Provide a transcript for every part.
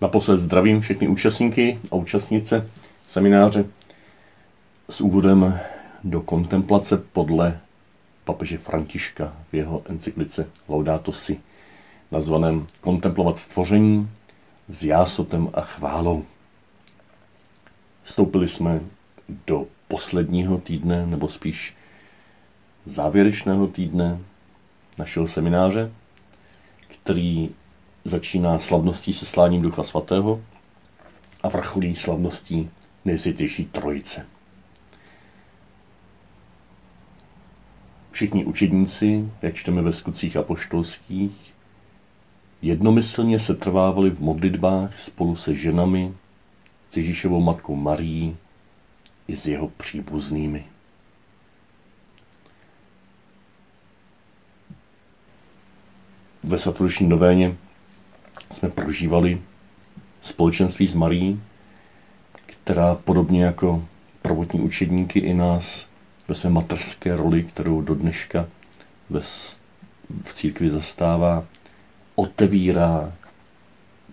Naposled zdravím všechny účastníky a účastnice semináře s úvodem do kontemplace podle papeže Františka v jeho encyklice Laudato Si, nazvaném Kontemplovat stvoření s jásotem a chválou. Vstoupili jsme do posledního týdne, nebo spíš závěrečného týdne našeho semináře, který začíná slavností sesláním Ducha Svatého a vrcholí slavností nejsvětější trojice. Všichni učedníci, jak čteme ve skutcích apoštolských, jednomyslně se trvávali v modlitbách spolu se ženami, s Ježíšovou matkou Marií i s jeho příbuznými. Ve svatoroční novéně jsme prožívali společenství s Marí, která podobně jako prvotní učedníky i nás ve své materské roli, kterou do dneška ve, v církvi zastává, otevírá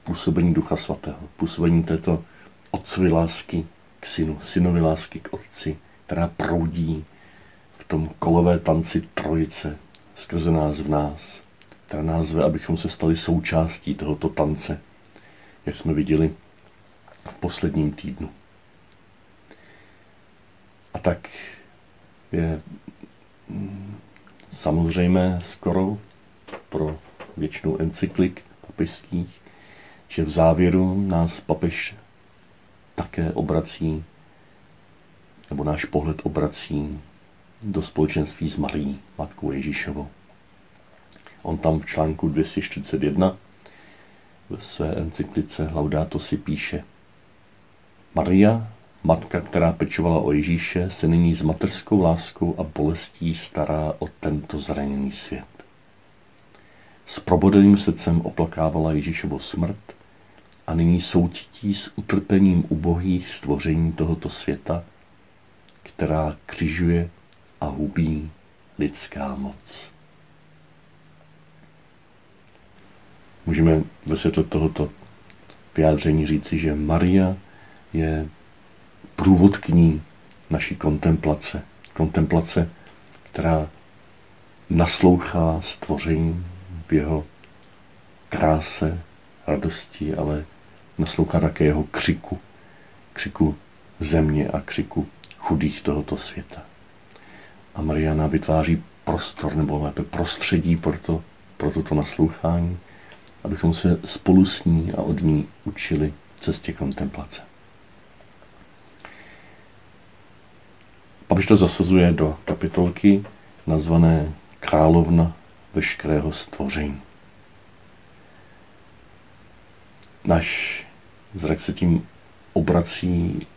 působení Ducha Svatého, působení této otcovy lásky k synu, synovi lásky k otci, která proudí v tom kolové tanci trojice skrze nás v nás která nás zve, abychom se stali součástí tohoto tance, jak jsme viděli v posledním týdnu. A tak je mm, samozřejmé skoro pro většinu encyklik papežských, že v závěru nás papež také obrací, nebo náš pohled obrací do společenství s Marí, Matkou Ježíšovou. On tam v článku 241 ve své encyklice Laudato si píše Maria, matka, která pečovala o Ježíše, se nyní s mateřskou láskou a bolestí stará o tento zraněný svět. S probodeným srdcem oplakávala Ježíšovo smrt a nyní soucítí s utrpením ubohých stvoření tohoto světa, která křižuje a hubí lidská moc. Můžeme ve světle tohoto vyjádření říci, že Maria je průvodkyní naší kontemplace. Kontemplace, která naslouchá stvoření v jeho kráse, radosti, ale naslouchá také jeho křiku, křiku země a křiku chudých tohoto světa. A Mariana vytváří prostor, nebo lépe prostředí pro, to, pro toto naslouchání abychom se spolu s ní a od ní učili cestě kontemplace. Papež to zasazuje do kapitolky nazvané Královna veškerého stvoření. Náš zrak se tím obrací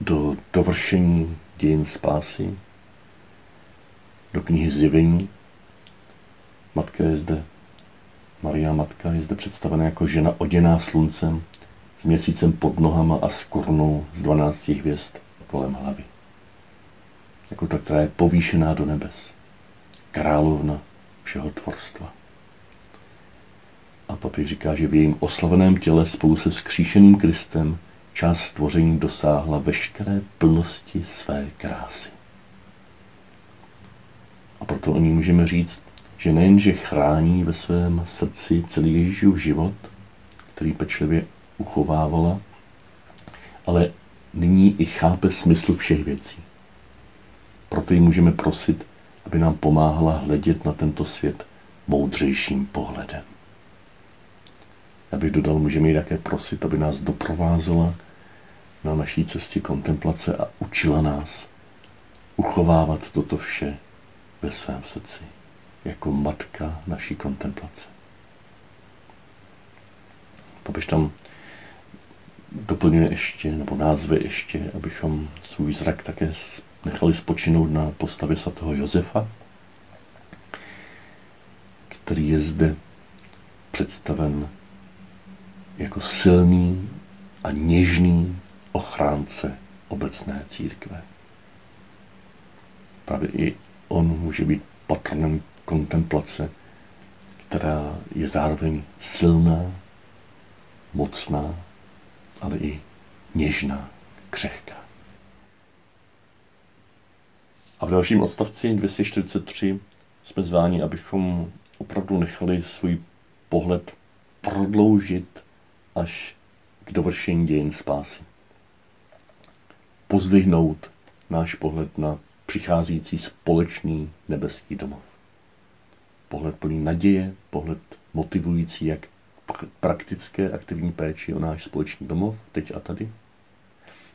do dovršení dějin spásy, do knihy Zjevení. Matka je zde Maria Matka je zde představena jako žena oděná sluncem, s měsícem pod nohama a s korunou z dvanácti hvězd kolem hlavy. Jako ta, která je povýšená do nebes. Královna všeho tvorstva. A papíž říká, že v jejím oslaveném těle spolu se skříšeným Kristem část stvoření dosáhla veškeré plnosti své krásy. A proto o ní můžeme říct, že nejenže chrání ve svém srdci celý Ježíšův život, který pečlivě uchovávala, ale nyní i chápe smysl všech věcí. Proto ji můžeme prosit, aby nám pomáhala hledět na tento svět moudřejším pohledem. Abych dodal, můžeme ji také prosit, aby nás doprovázela na naší cestě kontemplace a učila nás uchovávat toto vše ve svém srdci jako matka naší kontemplace. Papež tam doplňuje ještě, nebo názvy ještě, abychom svůj zrak také nechali spočinout na postavě svatého Josefa, který je zde představen jako silný a něžný ochránce obecné církve. Právě i on může být patronem kontemplace, která je zároveň silná, mocná, ale i něžná, křehká. A v dalším odstavci 243 jsme zváni, abychom opravdu nechali svůj pohled prodloužit až k dovršení dějin spásy. Pozdvihnout náš pohled na přicházící společný nebeský domov. Pohled plný naděje, pohled motivující jak praktické aktivní péči o náš společný domov, teď a tady,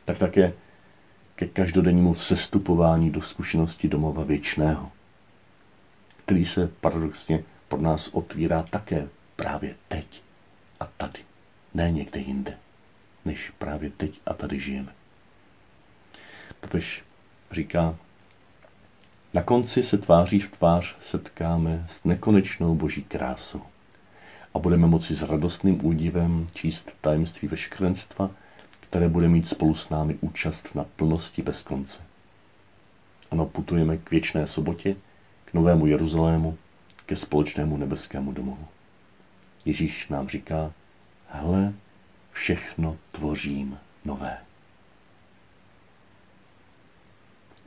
tak také ke každodennímu sestupování do zkušenosti domova věčného, který se paradoxně pro nás otvírá také právě teď a tady, ne někde jinde, než právě teď a tady žijeme. Papež říká, na konci se tváří v tvář setkáme s nekonečnou boží krásou a budeme moci s radostným údivem číst tajemství veškerenstva, které bude mít spolu s námi účast na plnosti bez konce. Ano, putujeme k věčné sobotě, k novému Jeruzalému, ke společnému nebeskému domovu. Ježíš nám říká, hele, všechno tvořím nové.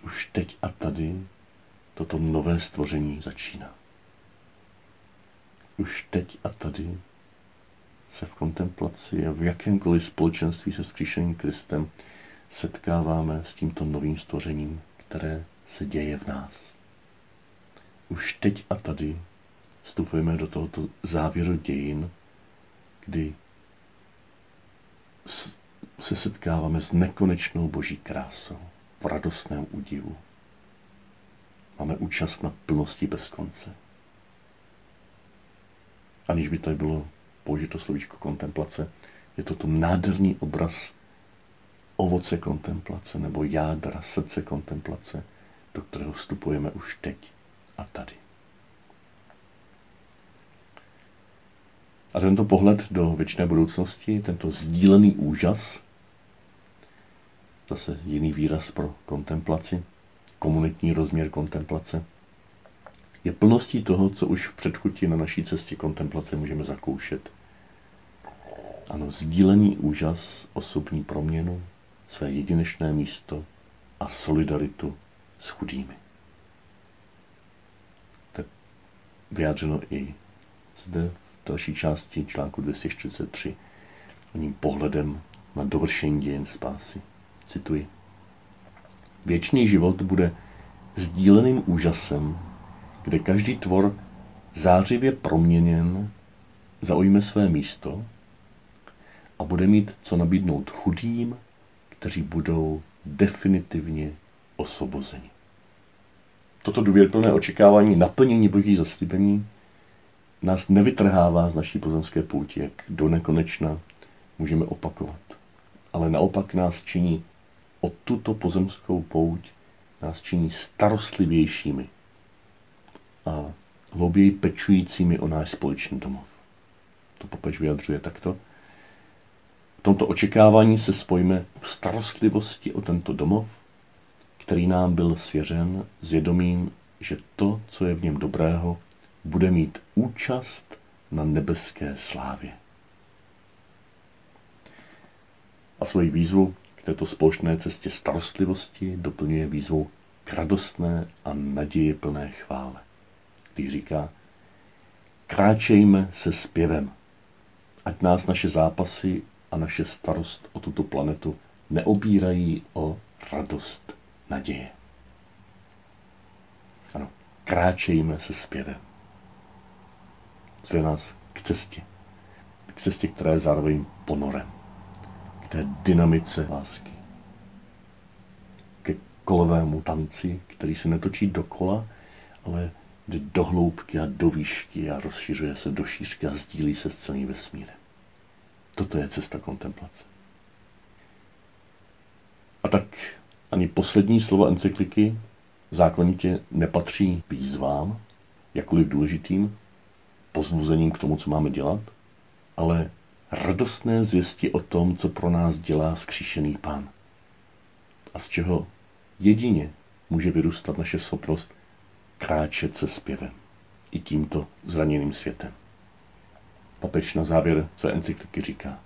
Už teď a tady toto nové stvoření začíná. Už teď a tady se v kontemplaci a v jakémkoliv společenství se skříšeným Kristem setkáváme s tímto novým stvořením, které se děje v nás. Už teď a tady vstupujeme do tohoto závěru dějin, kdy se setkáváme s nekonečnou boží krásou, v radostném údivu. Máme účast na plnosti bez konce. Aniž by tady bylo použito slovíčko kontemplace, je to to nádherný obraz ovoce kontemplace nebo jádra srdce kontemplace, do kterého vstupujeme už teď a tady. A tento pohled do věčné budoucnosti, tento sdílený úžas, zase jiný výraz pro kontemplaci, komunitní rozměr kontemplace, je plností toho, co už v předchutí na naší cestě kontemplace můžeme zakoušet. Ano, sdílený úžas, osobní proměnu, své jedinečné místo a solidaritu s chudými. Tak vyjádřeno i zde v další části článku 243 oním pohledem na dovršení dějin spásy. Cituji. Věčný život bude sdíleným úžasem, kde každý tvor zářivě proměněn zaujme své místo a bude mít co nabídnout chudým, kteří budou definitivně osvobozeni. Toto důvěrplné očekávání naplnění boží zaslíbení nás nevytrhává z naší pozemské pouti, jak do nekonečna můžeme opakovat. Ale naopak nás činí o tuto pozemskou pouť, nás činí starostlivějšími a hlouběji pečujícími o náš společný domov. To papež vyjadřuje takto. V tomto očekávání se spojíme v starostlivosti o tento domov, který nám byl svěřen s vědomím, že to, co je v něm dobrého, bude mít účast na nebeské slávě. A svoji výzvu této společné cestě starostlivosti doplňuje výzvou k radostné a naděje plné chvále. Když říká, kráčejme se zpěvem, ať nás naše zápasy a naše starost o tuto planetu neobírají o radost naděje. Ano, kráčejme se zpěvem zve nás k cestě. K cestě, která je zároveň ponorem. Té dynamice lásky. Ke kolovému tanci, který se netočí dokola, ale jde do hloubky a do výšky a rozšiřuje se do šířky a sdílí se s celým vesmírem. Toto je cesta kontemplace. A tak ani poslední slova encykliky zákonitě nepatří výzvám, jakkoliv důležitým, pozbuzením k tomu, co máme dělat, ale radostné zvěsti o tom, co pro nás dělá skříšený pán. A z čeho jedině může vyrůstat naše schopnost kráčet se zpěvem i tímto zraněným světem. Papež na závěr své encykliky říká,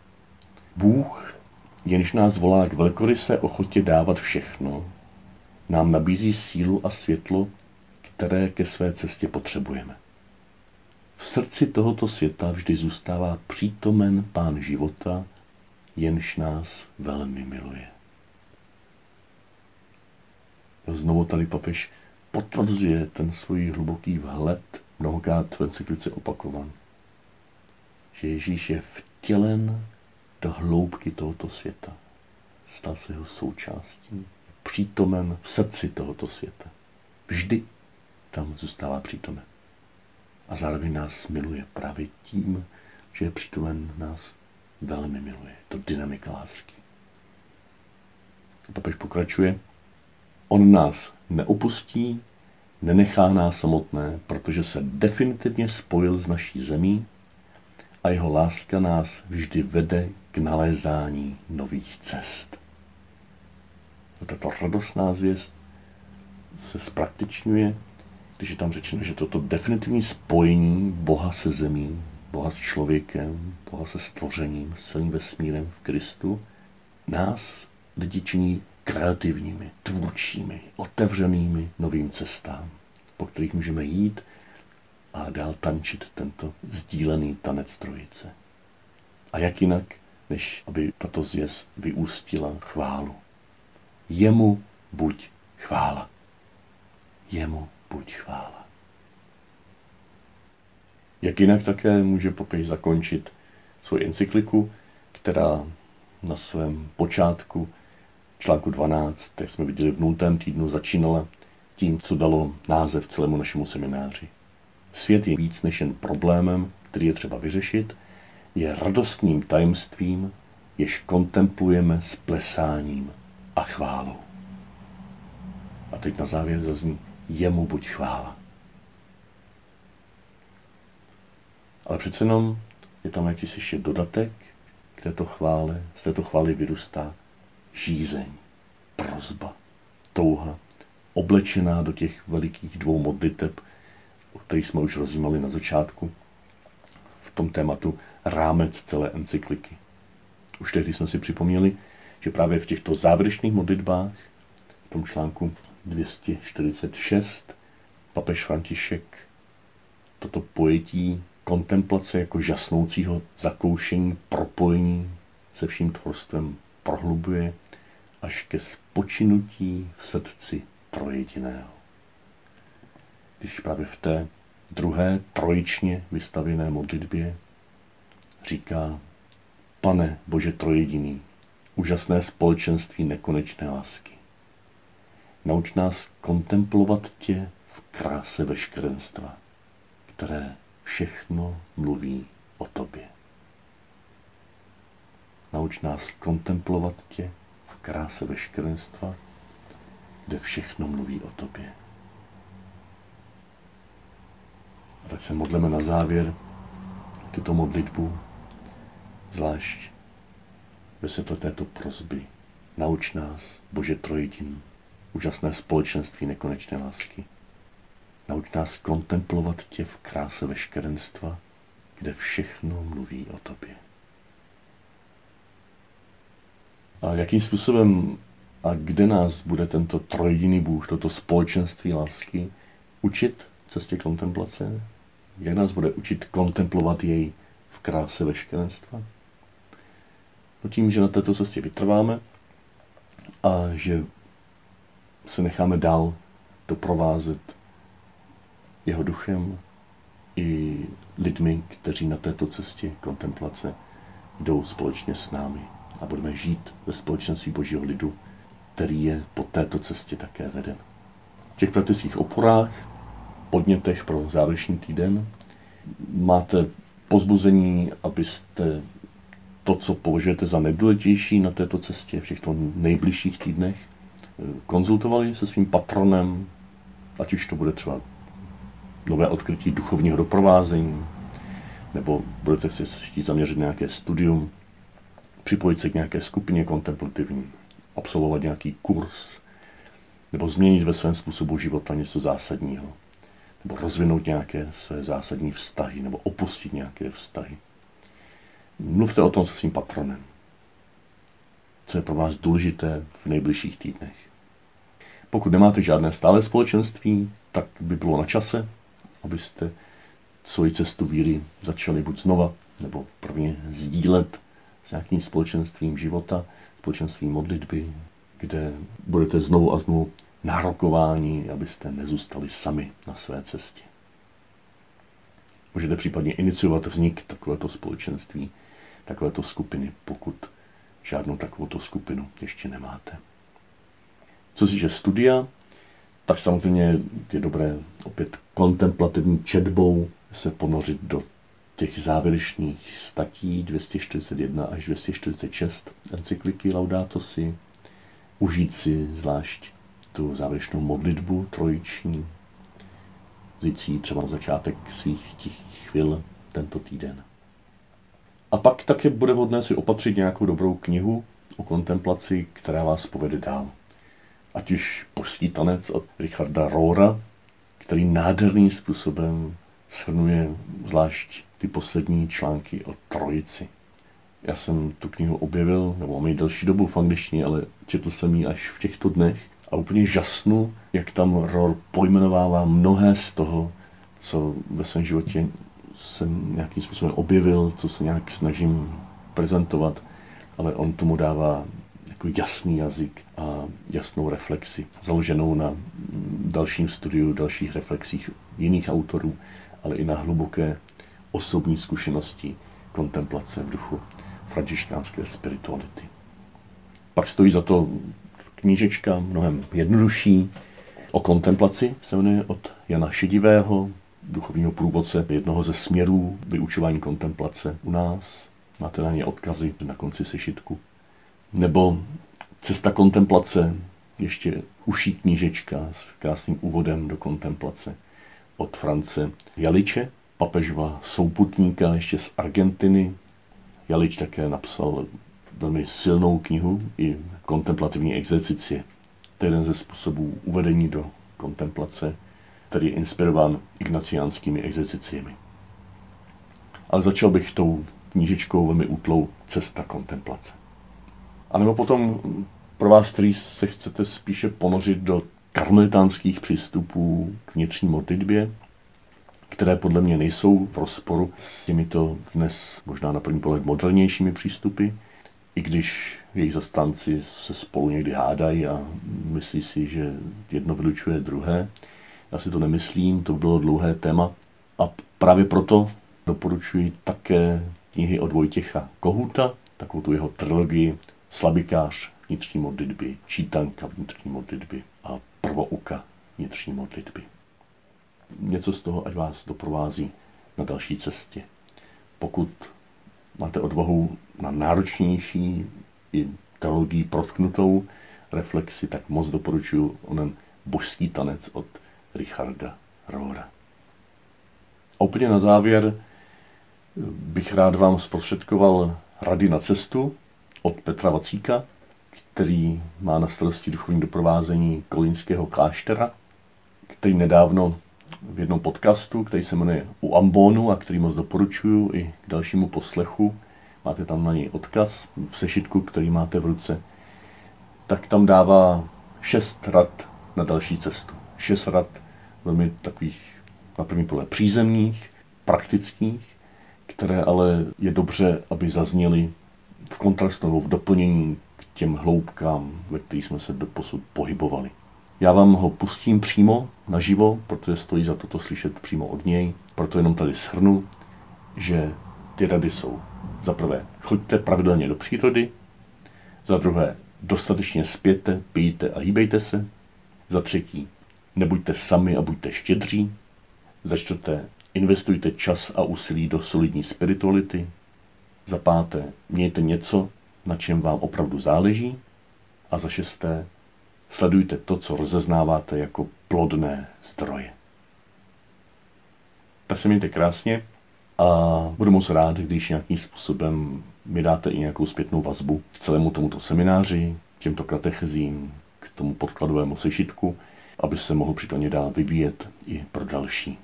Bůh, jenž nás volá k velkoryse ochotě dávat všechno, nám nabízí sílu a světlo, které ke své cestě potřebujeme. V srdci tohoto světa vždy zůstává přítomen pán života, jenž nás velmi miluje. Znovu tady papež potvrzuje ten svůj hluboký vhled, mnohokrát v encyklice opakovan, že Ježíš je vtělen do hloubky tohoto světa. Stal se jeho součástí, přítomen v srdci tohoto světa. Vždy tam zůstává přítomen. A zároveň nás miluje právě tím, že je přítomen nás velmi miluje. To dynamika lásky. A papež pokračuje. On nás neopustí, nenechá nás samotné, protože se definitivně spojil s naší zemí a jeho láska nás vždy vede k nalézání nových cest. A tato radostná zvěst se zpraktičňuje, když je tam řečeno, že toto definitivní spojení Boha se zemí, Boha s člověkem, Boha se stvořením, s celým vesmírem v Kristu, nás lidi činí kreativními, tvůrčími, otevřenými novým cestám, po kterých můžeme jít a dál tančit tento sdílený tanec trojice. A jak jinak, než aby tato zvěst vyústila chválu. Jemu buď chvála. Jemu buď chvála. Jak jinak také může papež zakončit svou encykliku, která na svém počátku článku 12, jak jsme viděli v nultém týdnu, začínala tím, co dalo název celému našemu semináři. Svět je víc než jen problémem, který je třeba vyřešit, je radostným tajemstvím, jež kontemplujeme s plesáním a chválou. A teď na závěr zazní, jemu buď chvála. Ale přece jenom je tam jakýsi ještě dodatek k této chvále. Z této chvály vyrůstá žízeň, prozba, touha, oblečená do těch velikých dvou modliteb, o kterých jsme už rozjímali na začátku, v tom tématu rámec celé encykliky. Už tehdy jsme si připomněli, že právě v těchto závěrečných modlitbách, v tom článku 246, papež František toto pojetí kontemplace jako žasnoucího zakoušení, propojení se vším tvorstvem prohlubuje až ke spočinutí v srdci trojediného. Když právě v té druhé trojičně vystavěné modlitbě říká Pane Bože trojediný, úžasné společenství nekonečné lásky. Nauč nás kontemplovat tě v kráse veškerenstva, které všechno mluví o tobě. Nauč nás kontemplovat tě v kráse veškerenstva, kde všechno mluví o tobě. A tak se modleme na závěr tuto modlitbu, zvlášť ve světle této prozby. Nauč nás, Bože Trojedin, úžasné společenství nekonečné lásky. Nauč nás kontemplovat tě v kráse veškerenstva, kde všechno mluví o tobě. A jakým způsobem a kde nás bude tento trojediný Bůh, toto společenství lásky učit cestě kontemplace? Jak nás bude učit kontemplovat jej v kráse veškerenstva? No tím, že na této cestě vytrváme a že se necháme dál doprovázet jeho duchem i lidmi, kteří na této cestě kontemplace jdou společně s námi a budeme žít ve společenství Božího lidu, který je po této cestě také veden. V těch praktických oporách, podnětech pro závěrečný týden máte pozbuzení, abyste to, co považujete za nejdůležitější na této cestě v těchto nejbližších týdnech, konzultovali se svým patronem, ať už to bude třeba nové odkrytí duchovního doprovázení, nebo budete si chtít zaměřit nějaké studium, připojit se k nějaké skupině kontemplativní, absolvovat nějaký kurz, nebo změnit ve svém způsobu života něco zásadního, nebo rozvinout nějaké své zásadní vztahy, nebo opustit nějaké vztahy. Mluvte o tom se svým patronem. co je pro vás důležité v nejbližších týdnech. Pokud nemáte žádné stále společenství, tak by bylo na čase, abyste svoji cestu víry začali buď znova, nebo prvně sdílet s nějakým společenstvím života, společenstvím modlitby, kde budete znovu a znovu nárokováni, abyste nezůstali sami na své cestě. Můžete případně iniciovat vznik takovéto společenství, takovéto skupiny, pokud žádnou takovouto skupinu ještě nemáte. Co se týče studia, tak samozřejmě je dobré opět kontemplativní četbou se ponořit do těch závěrečných statí 241 až 246 encykliky Laudato Si, užít si zvlášť tu závěrečnou modlitbu trojiční, vzít si třeba na začátek svých tichých chvil tento týden. A pak také bude vhodné si opatřit nějakou dobrou knihu o kontemplaci, která vás povede dál. Ať už Božský tanec od Richarda Rohra, který nádherným způsobem shrnuje zvlášť ty poslední články o trojici. Já jsem tu knihu objevil, nebo mám ji delší dobu v angličtině, ale četl jsem ji až v těchto dnech a úplně žasnu, jak tam Rohr pojmenovává mnohé z toho, co ve svém životě jsem nějakým způsobem objevil, co se nějak snažím prezentovat, ale on tomu dává jako jasný jazyk a jasnou reflexi, založenou na dalším studiu, dalších reflexích jiných autorů, ale i na hluboké osobní zkušenosti kontemplace v duchu františkánské spirituality. Pak stojí za to knížečka, mnohem jednodušší, o kontemplaci se jmenuje od Jana Šedivého, duchovního průvodce jednoho ze směrů vyučování kontemplace u nás. Máte na ně odkazy na konci sešitku. Nebo Cesta kontemplace, ještě uší knížečka s krásným úvodem do kontemplace od France Jaliče, papežova souputníka ještě z Argentiny. Jalič také napsal velmi silnou knihu i kontemplativní exercicie. To je jeden ze způsobů uvedení do kontemplace, který je inspirován ignaciánskými exerciciemi. Ale začal bych tou knížečkou velmi útlou Cesta kontemplace. A nebo potom pro vás, který se chcete spíše ponořit do karmelitánských přístupů k vnitřní modlitbě, které podle mě nejsou v rozporu s těmito dnes možná na první pohled modernějšími přístupy, i když jejich zastánci se spolu někdy hádají a myslí si, že jedno vylučuje druhé. Já si to nemyslím, to bylo dlouhé téma. A právě proto doporučuji také knihy od Vojtěcha Kohuta, takovou tu jeho trilogii Slabikář vnitřní modlitby, čítanka vnitřní modlitby a prvouka vnitřní modlitby. Něco z toho, ať vás doprovází na další cestě. Pokud máte odvahu na náročnější i teologii protknutou reflexi, tak moc doporučuji onen božský tanec od Richarda Rohra. A úplně na závěr bych rád vám zprostředkoval rady na cestu od Petra Vacíka, který má na starosti duchovní doprovázení kolínského kláštera, který nedávno v jednom podcastu, který se jmenuje U Ambonu a který moc doporučuju i k dalšímu poslechu, máte tam na něj odkaz v sešitku, který máte v ruce, tak tam dává šest rad na další cestu. Šest rad velmi takových na první pohled přízemních, praktických, které ale je dobře, aby zazněly v kontrastu nebo v doplnění k těm hloubkám, ve kterých jsme se doposud pohybovali. Já vám ho pustím přímo naživo, protože stojí za toto slyšet přímo od něj, proto jenom tady shrnu, že ty rady jsou za prvé, choďte pravidelně do přírody, za druhé, dostatečně spěte, pijte a hýbejte se, za třetí, nebuďte sami a buďte štědří, za čtvrté, investujte čas a úsilí do solidní spirituality, za páté, mějte něco, na čem vám opravdu záleží. A za šesté, sledujte to, co rozeznáváte jako plodné zdroje. Tak se mějte krásně a budu moc rád, když nějakým způsobem mi dáte i nějakou zpětnou vazbu k celému tomuto semináři, k těmto katechezím, k tomu podkladovému sešitku, aby se mohl případně dál vyvíjet i pro další.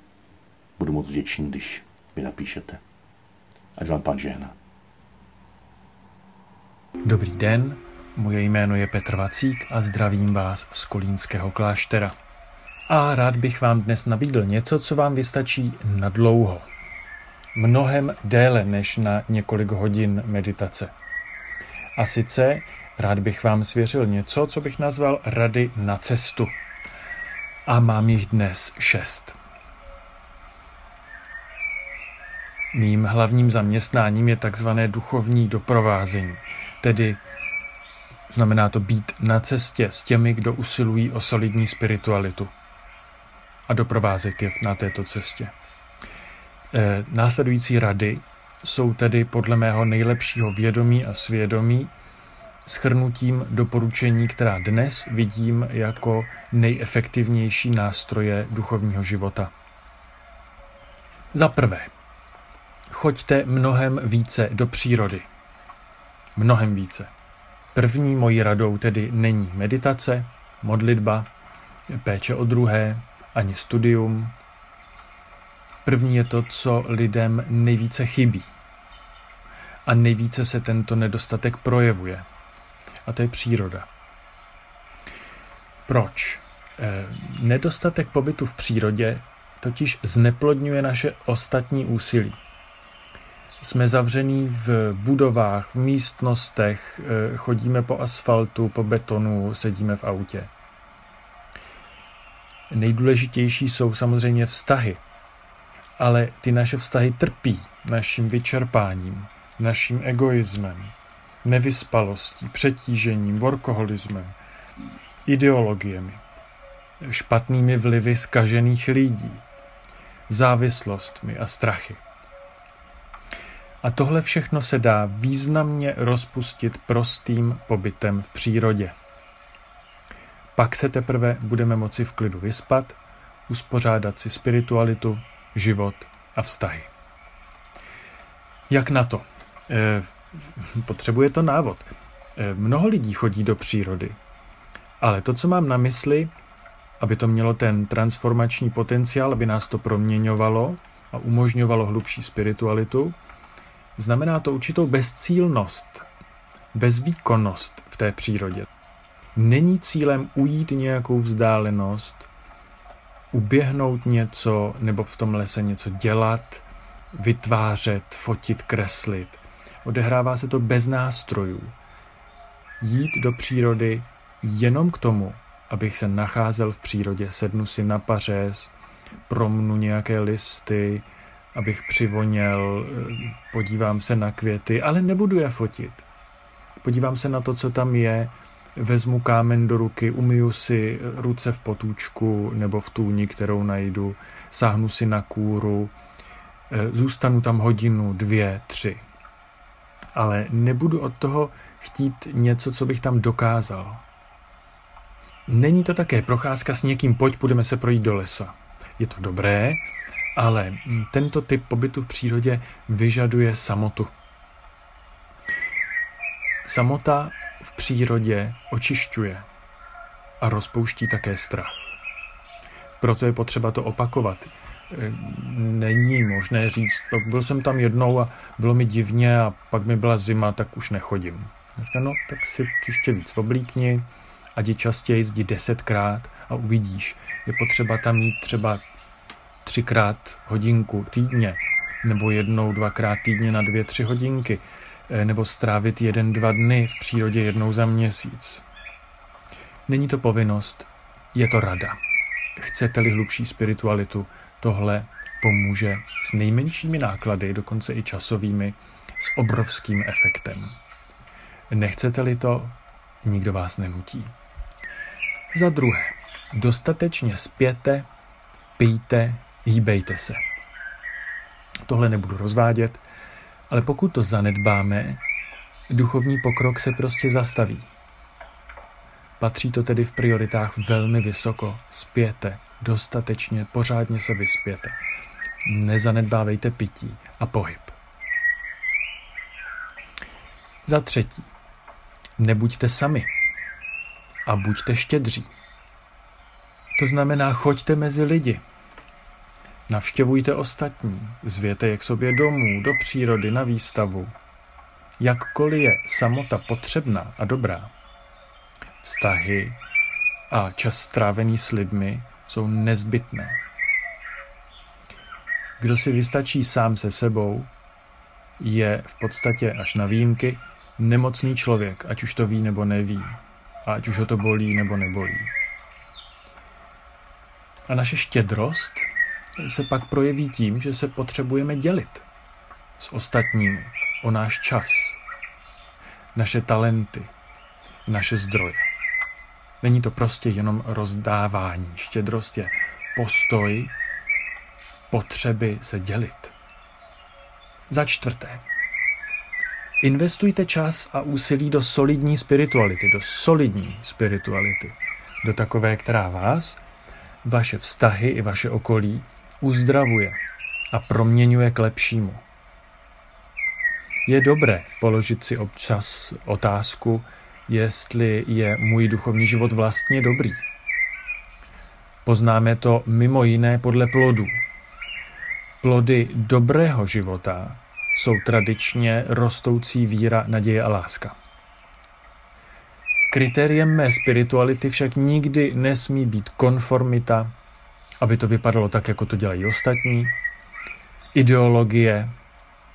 Budu moc vděčný, když mi napíšete. Ať vám pán žehná. Dobrý den, Moje jméno je Petr Vacík a zdravím vás z Kolínského kláštera. A rád bych vám dnes nabídl něco, co vám vystačí na dlouho. Mnohem déle než na několik hodin meditace. A sice rád bych vám svěřil něco, co bych nazval rady na cestu. A mám jich dnes šest. Mým hlavním zaměstnáním je takzvané duchovní doprovázení, tedy znamená to být na cestě s těmi, kdo usilují o solidní spiritualitu a doprovázet je na této cestě. E, následující rady jsou tedy podle mého nejlepšího vědomí a svědomí schrnutím doporučení, která dnes vidím jako nejefektivnější nástroje duchovního života. Za prvé, choďte mnohem více do přírody. Mnohem více. První mojí radou tedy není meditace, modlitba, péče o druhé, ani studium. První je to, co lidem nejvíce chybí. A nejvíce se tento nedostatek projevuje. A to je příroda. Proč? E, nedostatek pobytu v přírodě totiž zneplodňuje naše ostatní úsilí jsme zavření v budovách, v místnostech, eh, chodíme po asfaltu, po betonu, sedíme v autě. Nejdůležitější jsou samozřejmě vztahy, ale ty naše vztahy trpí naším vyčerpáním, naším egoismem, nevyspalostí, přetížením, workoholismem, ideologiemi, špatnými vlivy zkažených lidí, závislostmi a strachy. A tohle všechno se dá významně rozpustit prostým pobytem v přírodě. Pak se teprve budeme moci v klidu vyspat, uspořádat si spiritualitu, život a vztahy. Jak na to? E, potřebuje to návod. E, mnoho lidí chodí do přírody, ale to, co mám na mysli, aby to mělo ten transformační potenciál, aby nás to proměňovalo a umožňovalo hlubší spiritualitu, Znamená to určitou bezcílnost, bezvýkonnost v té přírodě. Není cílem ujít nějakou vzdálenost, uběhnout něco nebo v tom lese něco dělat, vytvářet, fotit, kreslit. Odehrává se to bez nástrojů. Jít do přírody jenom k tomu, abych se nacházel v přírodě, sednu si na pařez, promnu nějaké listy, abych přivoněl, podívám se na květy, ale nebudu je fotit. Podívám se na to, co tam je, vezmu kámen do ruky, umyju si ruce v potůčku nebo v tůni, kterou najdu, sáhnu si na kůru, eh, zůstanu tam hodinu, dvě, tři. Ale nebudu od toho chtít něco, co bych tam dokázal. Není to také procházka s někým, pojď, půjdeme se projít do lesa. Je to dobré, ale tento typ pobytu v přírodě vyžaduje samotu. Samota v přírodě očišťuje a rozpouští také strach. Proto je potřeba to opakovat. Není možné říct, byl jsem tam jednou a bylo mi divně a pak mi byla zima, tak už nechodím. No, tak si příště víc oblíkni, ať je častěji jdi desetkrát a uvidíš. Je potřeba tam mít třeba třikrát hodinku týdně, nebo jednou, dvakrát týdně na dvě, tři hodinky, eh, nebo strávit jeden, dva dny v přírodě jednou za měsíc. Není to povinnost, je to rada. Chcete-li hlubší spiritualitu, tohle pomůže s nejmenšími náklady, dokonce i časovými, s obrovským efektem. Nechcete-li to, nikdo vás nenutí. Za druhé, dostatečně spěte, pijte, hýbejte se. Tohle nebudu rozvádět, ale pokud to zanedbáme, duchovní pokrok se prostě zastaví. Patří to tedy v prioritách velmi vysoko. Spěte, dostatečně, pořádně se vyspěte. Nezanedbávejte pití a pohyb. Za třetí, nebuďte sami a buďte štědří. To znamená, choďte mezi lidi, Navštěvujte ostatní, zvěte je k sobě domů, do přírody, na výstavu. Jakkoliv je samota potřebná a dobrá, vztahy a čas strávený s lidmi jsou nezbytné. Kdo si vystačí sám se sebou, je v podstatě až na výjimky nemocný člověk, ať už to ví nebo neví, a ať už ho to bolí nebo nebolí. A naše štědrost se pak projeví tím, že se potřebujeme dělit s ostatními o náš čas, naše talenty, naše zdroje. Není to prostě jenom rozdávání. Štědrost je postoj potřeby se dělit. Za čtvrté. Investujte čas a úsilí do solidní spirituality, do solidní spirituality, do takové, která vás, vaše vztahy i vaše okolí uzdravuje a proměňuje k lepšímu. Je dobré položit si občas otázku, jestli je můj duchovní život vlastně dobrý. Poznáme to mimo jiné podle plodů. Plody dobrého života jsou tradičně rostoucí víra, naděje a láska. Kritériem mé spirituality však nikdy nesmí být konformita, aby to vypadalo tak, jako to dělají ostatní, ideologie,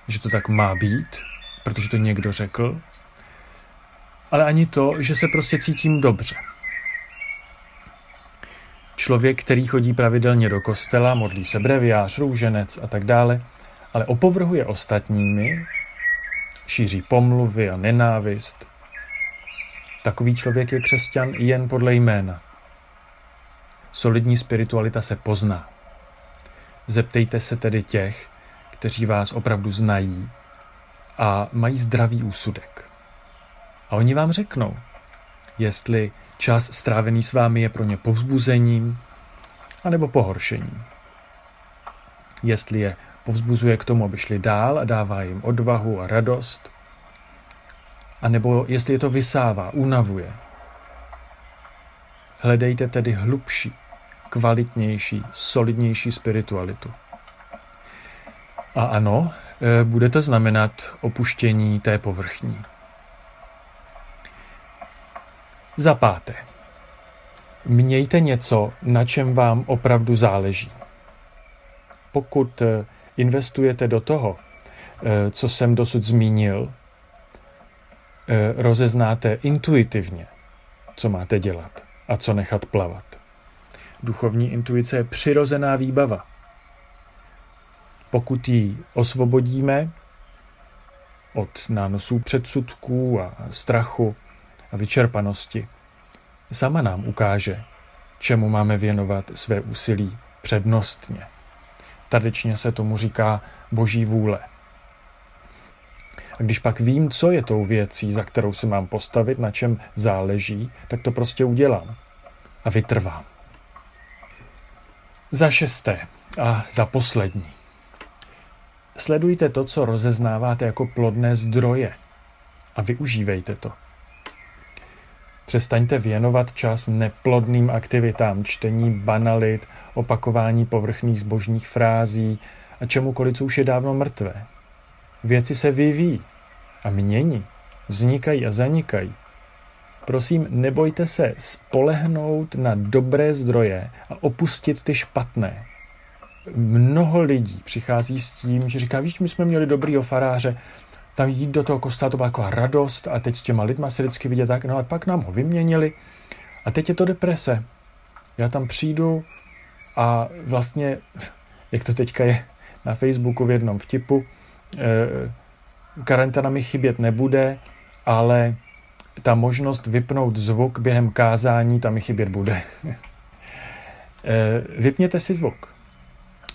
že to tak má být, protože to někdo řekl, ale ani to, že se prostě cítím dobře. Člověk, který chodí pravidelně do kostela, modlí se breviář, růženec a tak dále, ale opovrhuje ostatními, šíří pomluvy a nenávist. Takový člověk je křesťan jen podle jména. Solidní spiritualita se pozná. Zeptejte se tedy těch, kteří vás opravdu znají a mají zdravý úsudek. A oni vám řeknou, jestli čas strávený s vámi je pro ně povzbuzením anebo pohoršením. Jestli je povzbuzuje k tomu, aby šli dál a dává jim odvahu a radost, anebo jestli je to vysává, unavuje. Hledejte tedy hlubší, kvalitnější, solidnější spiritualitu. A ano, e, bude to znamenat opuštění té povrchní. Za páté. Mějte něco, na čem vám opravdu záleží. Pokud e, investujete do toho, e, co jsem dosud zmínil, rozeznáte intuitivně, co máte dělat a co nechat plavat. Duchovní intuice je přirozená výbava. Pokud ji osvobodíme od nánosů předsudků a strachu a vyčerpanosti, sama nám ukáže, čemu máme věnovat své úsilí přednostně. Tradičně se tomu říká boží vůle. A když pak vím, co je tou věcí, za kterou se mám postavit, na čem záleží, tak to prostě udělám a vytrvám. Za šesté a za poslední. Sledujte to, co rozeznáváte jako plodné zdroje a využívejte to. Přestaňte věnovat čas neplodným aktivitám, čtení banalit, opakování povrchných zbožních frází a čemukoliv, co už je dávno mrtvé. Věci se vyvíjí a mění, vznikají a zanikají. Prosím, nebojte se spolehnout na dobré zdroje a opustit ty špatné. Mnoho lidí přichází s tím, že říká, víš, my jsme měli dobrýho faráře, tam jít do toho kostela, to byla taková radost a teď s těma lidma se vždycky vidět tak, no a pak nám ho vyměnili a teď je to deprese. Já tam přijdu a vlastně, jak to teďka je na Facebooku v jednom vtipu, karanténa mi chybět nebude, ale ta možnost vypnout zvuk během kázání, tam mi chybět bude. Eh, vypněte si zvuk.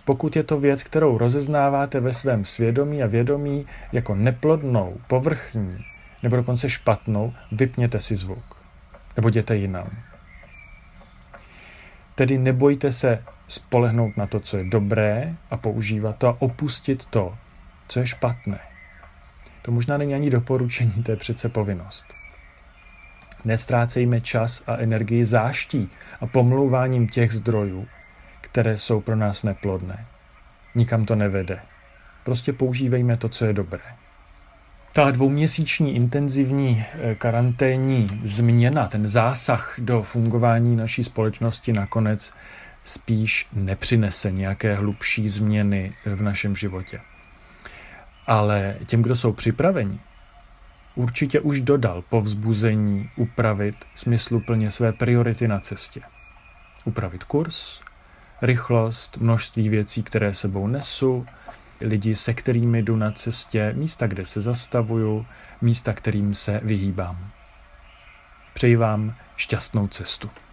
Pokud je to věc, kterou rozeznáváte ve svém svědomí a vědomí jako neplodnou, povrchní nebo dokonce špatnou, vypněte si zvuk. Nebo jděte jinam. Tedy nebojte se spolehnout na to, co je dobré a používat to a opustit to, co je špatné. To možná není ani doporučení, to je přece povinnost. Nestrácejme čas a energii záští a pomlouváním těch zdrojů, které jsou pro nás neplodné. Nikam to nevede. Prostě používejme to, co je dobré. Ta dvouměsíční intenzivní eh, karanténní změna, ten zásah do fungování naší společnosti nakonec spíš nepřinese nějaké hlubší změny v našem životě. Ale těm, kdo jsou připraveni, určitě už dodal povzbuzení upravit smysluplně své priority na cestě. Upravit kurz, rychlost, množství věcí, které sebou nesu, lidi, se kterými jdu na cestě, místa, kde se zastavuju, místa, kterým se vyhýbám. Přeji vám šťastnou cestu.